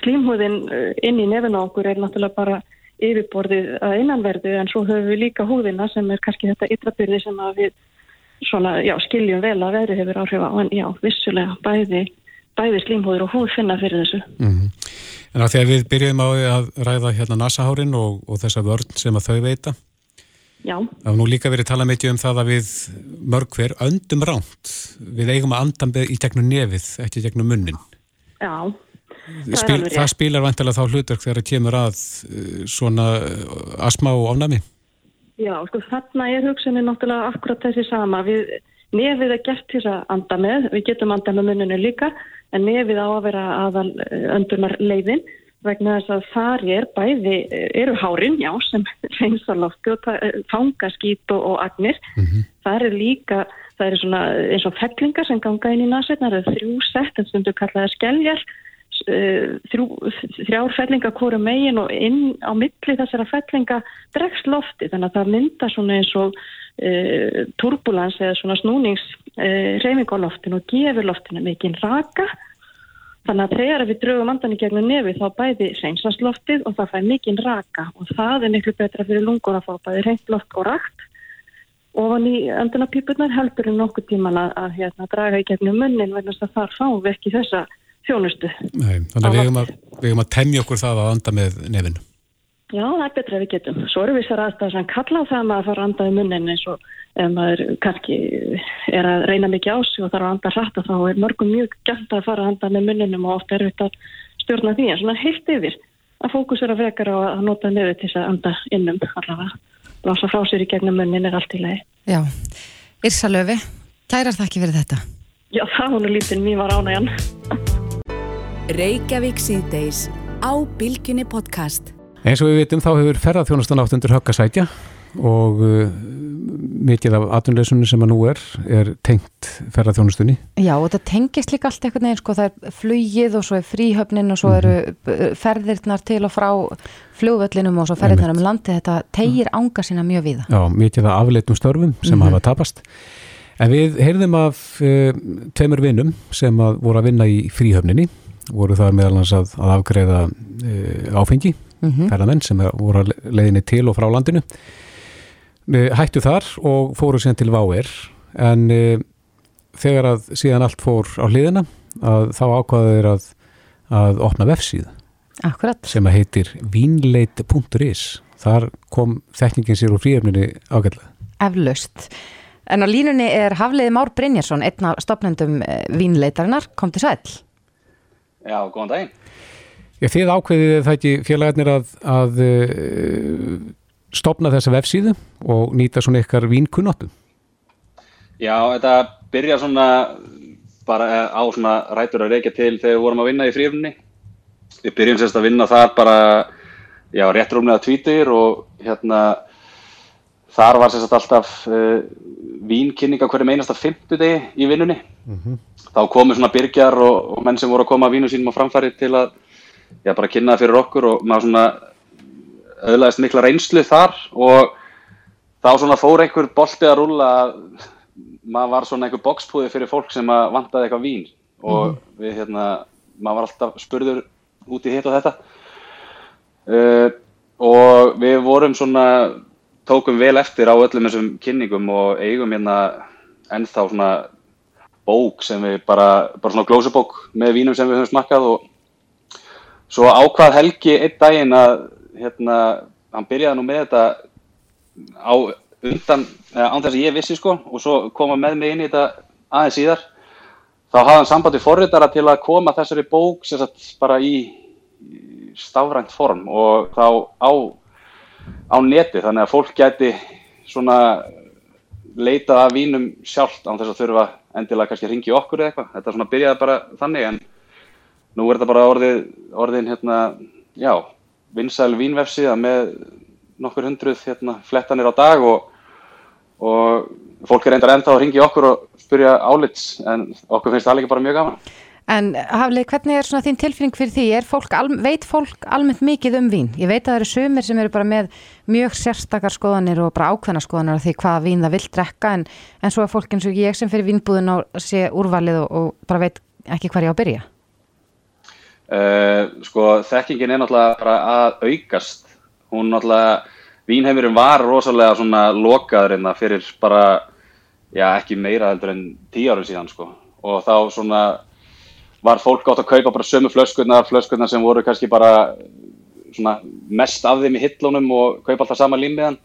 slímhúðin uh, inn í nefn á okkur er náttúrulega bara yfirborðið að innanverðu en svo höfum við líka húðina sem er kannski þetta ytrabyrði sem við svona, já, skiljum vel að veðri hefur áhrif á, en já, vissulega bæði, bæði slímhóður og húð finna fyrir þessu. Mm -hmm. En að því að við byrjum á að ræða hérna nasahárin og, og þessa vörn sem að þau veita, Já. Var nú líka verið tala mikið um það að við mörg hver öndum ránt. Við eigum að anda í gegnum nefið, ekki gegnum munnin. Já, það Spil, er alveg rétt. Það spilar vantilega þá hlutverk þegar það kemur að eh, svona eh, asma og ofnami? Já, sko þarna er hugsunni náttúrulega akkurat þessi sama. Við, nefið er gert til að anda með, við getum anda með muninu líka, en nefið á að vera aðal eh, öndunar leiðin vegna þess að þar er bæði, eh, eru hárin, já, sem reynsar lofti og eh, fanga skít og, og agnir. Mm -hmm. Það er líka, það eru svona eins og fellingar sem ganga inn í nasveitnar, það eru þrjú sett, en stundu kallaða skelljar, Eh, þrjár fellinga hverju megin og inn á milli þessara fellinga dregst lofti. Þannig að það mynda svona eins og e, turbulans eða svona snúnings e, reyfing á loftinu og gefur loftinu mikinn raka. Þannig að þegar við draugum andan í gegnum nefi þá bæði reynsast loftið og það fær mikinn raka. Og það er miklu betra fyrir lungur að fá bæði reynd loft og rakt ofan í andunapípunar heldur en nokkuð tíman að, að hérna, draga í gegnum munnin þess að þar fáum við ekki þessa þjónustu. Nei, þannig að við hefum að, að temja okkur það að anda með nefinu. Já, það er betra að við getum. Svo eru við sér aðstæðar sem kalla á það að maður fara að anda í munnin eins og ef maður kannski er að reyna mikið á sig og þarf að anda hratt þá er mörgum mjög gælt að fara að anda með munninum og oft er þetta stjórna því en svona heilt yfir að fókusera frekar á að nota nefið til að anda innum allavega. Lása frá sér í gegnum munnin er allt í lagi. Já, Irsa Löfi, kærar þakki fyrir þetta. Já, það hún er lítinn, mér var ánægjan. Reykjavík síðdeis á Bilginni podcast. Eins og við vitum þá hefur ferðarþjónustan átt undir höggasætja og uh, mikið af atvinnleysunni sem að nú er er tengt ferðarþjónustunni Já og þetta tengist líka allt einhvern veginn sko það er flugið og svo er fríhöfnin og svo eru mm. ferðirnar til og frá flugvöllinum og svo ferðirnar um landi þetta tegir ánga sína mjög víða. Já, mikið af afleitum störfum sem mm -hmm. hafa tapast. En við heyrðum af uh, tveimur vinnum sem að voru að vinna í fríhöfninni voru það meðal hans að, að afgreða uh, áfengi mm -hmm. ferðamenn sem voru að leiðinni til og frá landinu. Hættu þar og fóru síðan til Váer. En e, þegar að síðan allt fór á hliðina að þá ákvaða þeir að, að opna vefsíð Akkurat. sem að heitir vinleit.is þar kom þekkningin sér úr fríöfninni ágætlega. Eflaust. En á línunni er Hafliði Már Brynjarsson einn af stopnendum e, vinleitarinnar. Kom til sæl Já, góðan daginn Já, þið ákveðið það ekki félagarnir að, að uh, stopna þessa vefsíðu og nýta svona ykkar vínkunnáttu? Já, þetta byrja svona bara á svona rætur að reykja til þegar við vorum að vinna í fríöfninni. Við byrjum sérst að vinna þar bara, já, rétt rúmlega tvítir og hérna þar var sérst alltaf uh, vínkynninga hverjum einasta fymtudegi í vinnunni. Mm -hmm. Þá komu svona byrjar og, og menn sem voru að koma að vínu sínum á framfæri til að já, bara kynna það fyrir okkur og maður svona öðlaðist mikla reynslu þar og þá svona fór einhver boltið að rúla að maður var svona einhver bokspúði fyrir fólk sem vantaði eitthvað vín og mm -hmm. við hérna, maður var alltaf spurður út í hitt og þetta uh, og við vorum svona tókum vel eftir á öllum þessum kynningum og eigum hérna ennþá svona bók sem við bara, bara svona glósubók með vínum sem við höfum smakkað og Svo ákvað Helgi einn daginn að hérna, hann byrjaði nú með þetta á undan, án þess að ég vissi sko og svo koma með mig inn í þetta aðeins síðar. Þá hafði hann sambandi forritara til að koma þessari bók sagt, bara í stafrænt form og þá á, á neti þannig að fólk geti svona leitað af vínum sjálft án þess að þurfa endilega kannski að ringi okkur eða eitthvað. Þetta svona byrjaði bara þannig en nú er þetta bara orðið, orðin hérna, já, vinsæl vínvefsíða með nokkur hundruð hérna, flettanir á dag og, og fólk er reyndar ennþá að ringi okkur og spyrja álits en okkur finnst það líka bara mjög gaman. En Hafli, hvernig er svona þín tilfinning fyrir því? Fólk, veit fólk almennt mikið um vín? Ég veit að það eru sumir sem eru bara með mjög sérstakar skoðanir og bara ákveðna skoðanir af því hvað vín það vil drekka en, en svo er fólk eins og ég sem fyrir vínbúðin og sé úrvalið og, og bara veit ekki hvað ég á að byrja. Uh, sko þekkingin er náttúrulega bara að aukast hún náttúrulega, vínheimurum var rosalega svona lokaður einna hérna fyrir bara, já ekki meira heldur en tíu árum síðan sko og þá svona var fólk átt að kaupa bara sömu flöskunnar, flöskunnar sem voru kannski bara svona mest af þeim í hillunum og kaupa alltaf sama límiðan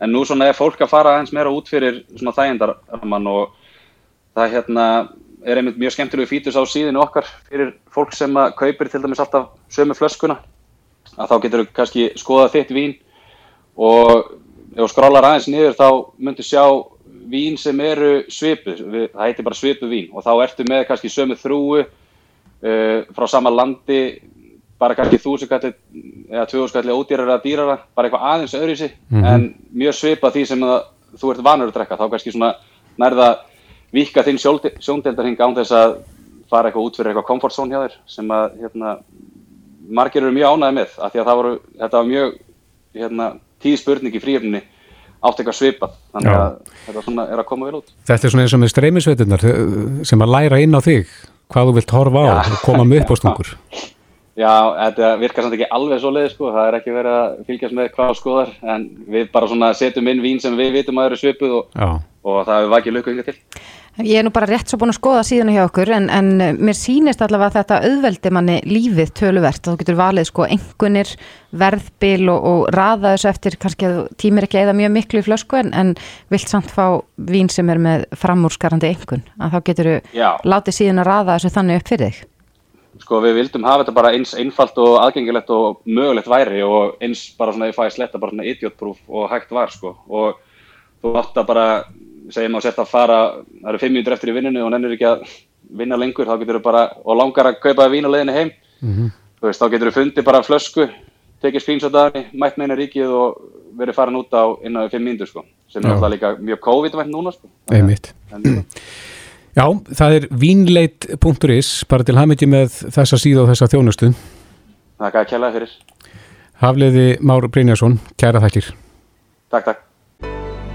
en nú svona er fólk að fara eins meira út fyrir svona þægindarmann og það hérna er einmitt mjög skemmtilegu fítus á síðinu okkar fyrir fólk sem að kaupir til dæmis alltaf sömu flöskuna. Að þá getur þú kannski skoða þitt vín og ef þú skrálar aðeins niður þá myndir sjá vín sem eru svipu, það heitir bara svipu vín og þá ertu með kannski sömu þrúu uh, frá sama landi bara kannski þúsugalli eða tvöðurskalli ódýrara eða dýrara bara eitthvað aðeins öðru í sig mm -hmm. en mjög svipa því sem það, þú ert vanur að drekka þá kannski svona nærða vika þinn sjóndeldarhing án þess að fara eitthvað út fyrir eitthvað comfort zone hjá þér sem að hérna, margir eru mjög ánæði með af því að það voru, þetta var mjög hérna, tíð spurning í fríöfninni átt eitthvað svipað þannig að Já. þetta svona er að koma vel út Þetta er svona eins og með streymisveiturnar sem að læra inn á þig hvað þú vilt horfa á og koma með upp á stungur Já, þetta virkar samt ekki alveg svo leið sko, það er ekki verið að fylgjast með hvað skoðar en við bara svona setjum inn vín sem við vitum að eru svipuð og, og það hefur vakið löku yngar til Ég er nú bara rétt svo búin að skoða síðan hjá okkur en, en mér sýnist allavega að þetta auðveldi manni lífið töluvert. Þá getur valið sko engunir, verðbil og, og raða þessu eftir kannski að tímir ekki eða mjög miklu í flösku en, en vilt samt fá vín sem er með framúrskarandi engun að þá getur þú látið síðan að raða þessu þannig upp fyrir þig. Sko við vildum hafa þetta bara eins einfalt og aðgengilegt og mögulegt væri og eins bara svona ég fæði sletta bara svona idiotproof og hægt var sko. Og þú átt að bara segjum að setja að fara, það eru fimm mínutur eftir í vinninu og nennir ekki að vinna lengur, þá getur þú bara, og langar að kaupa vín og leiðinni heim, mm -hmm. þú veist, þá getur þú fundið bara flösku, tekið henni, mætt henni ríkið og verið farin út á innan við 5 mínútur sko sem er Já. alltaf líka mjög COVID-vænt núna sko. En, Já, það er vínleit.is bara til hamingi með þessa síða og þessa þjónustu. það er kjærlega fyrir. Hafliði Már Brynjarsson, kæra þakkir. Takk, takk.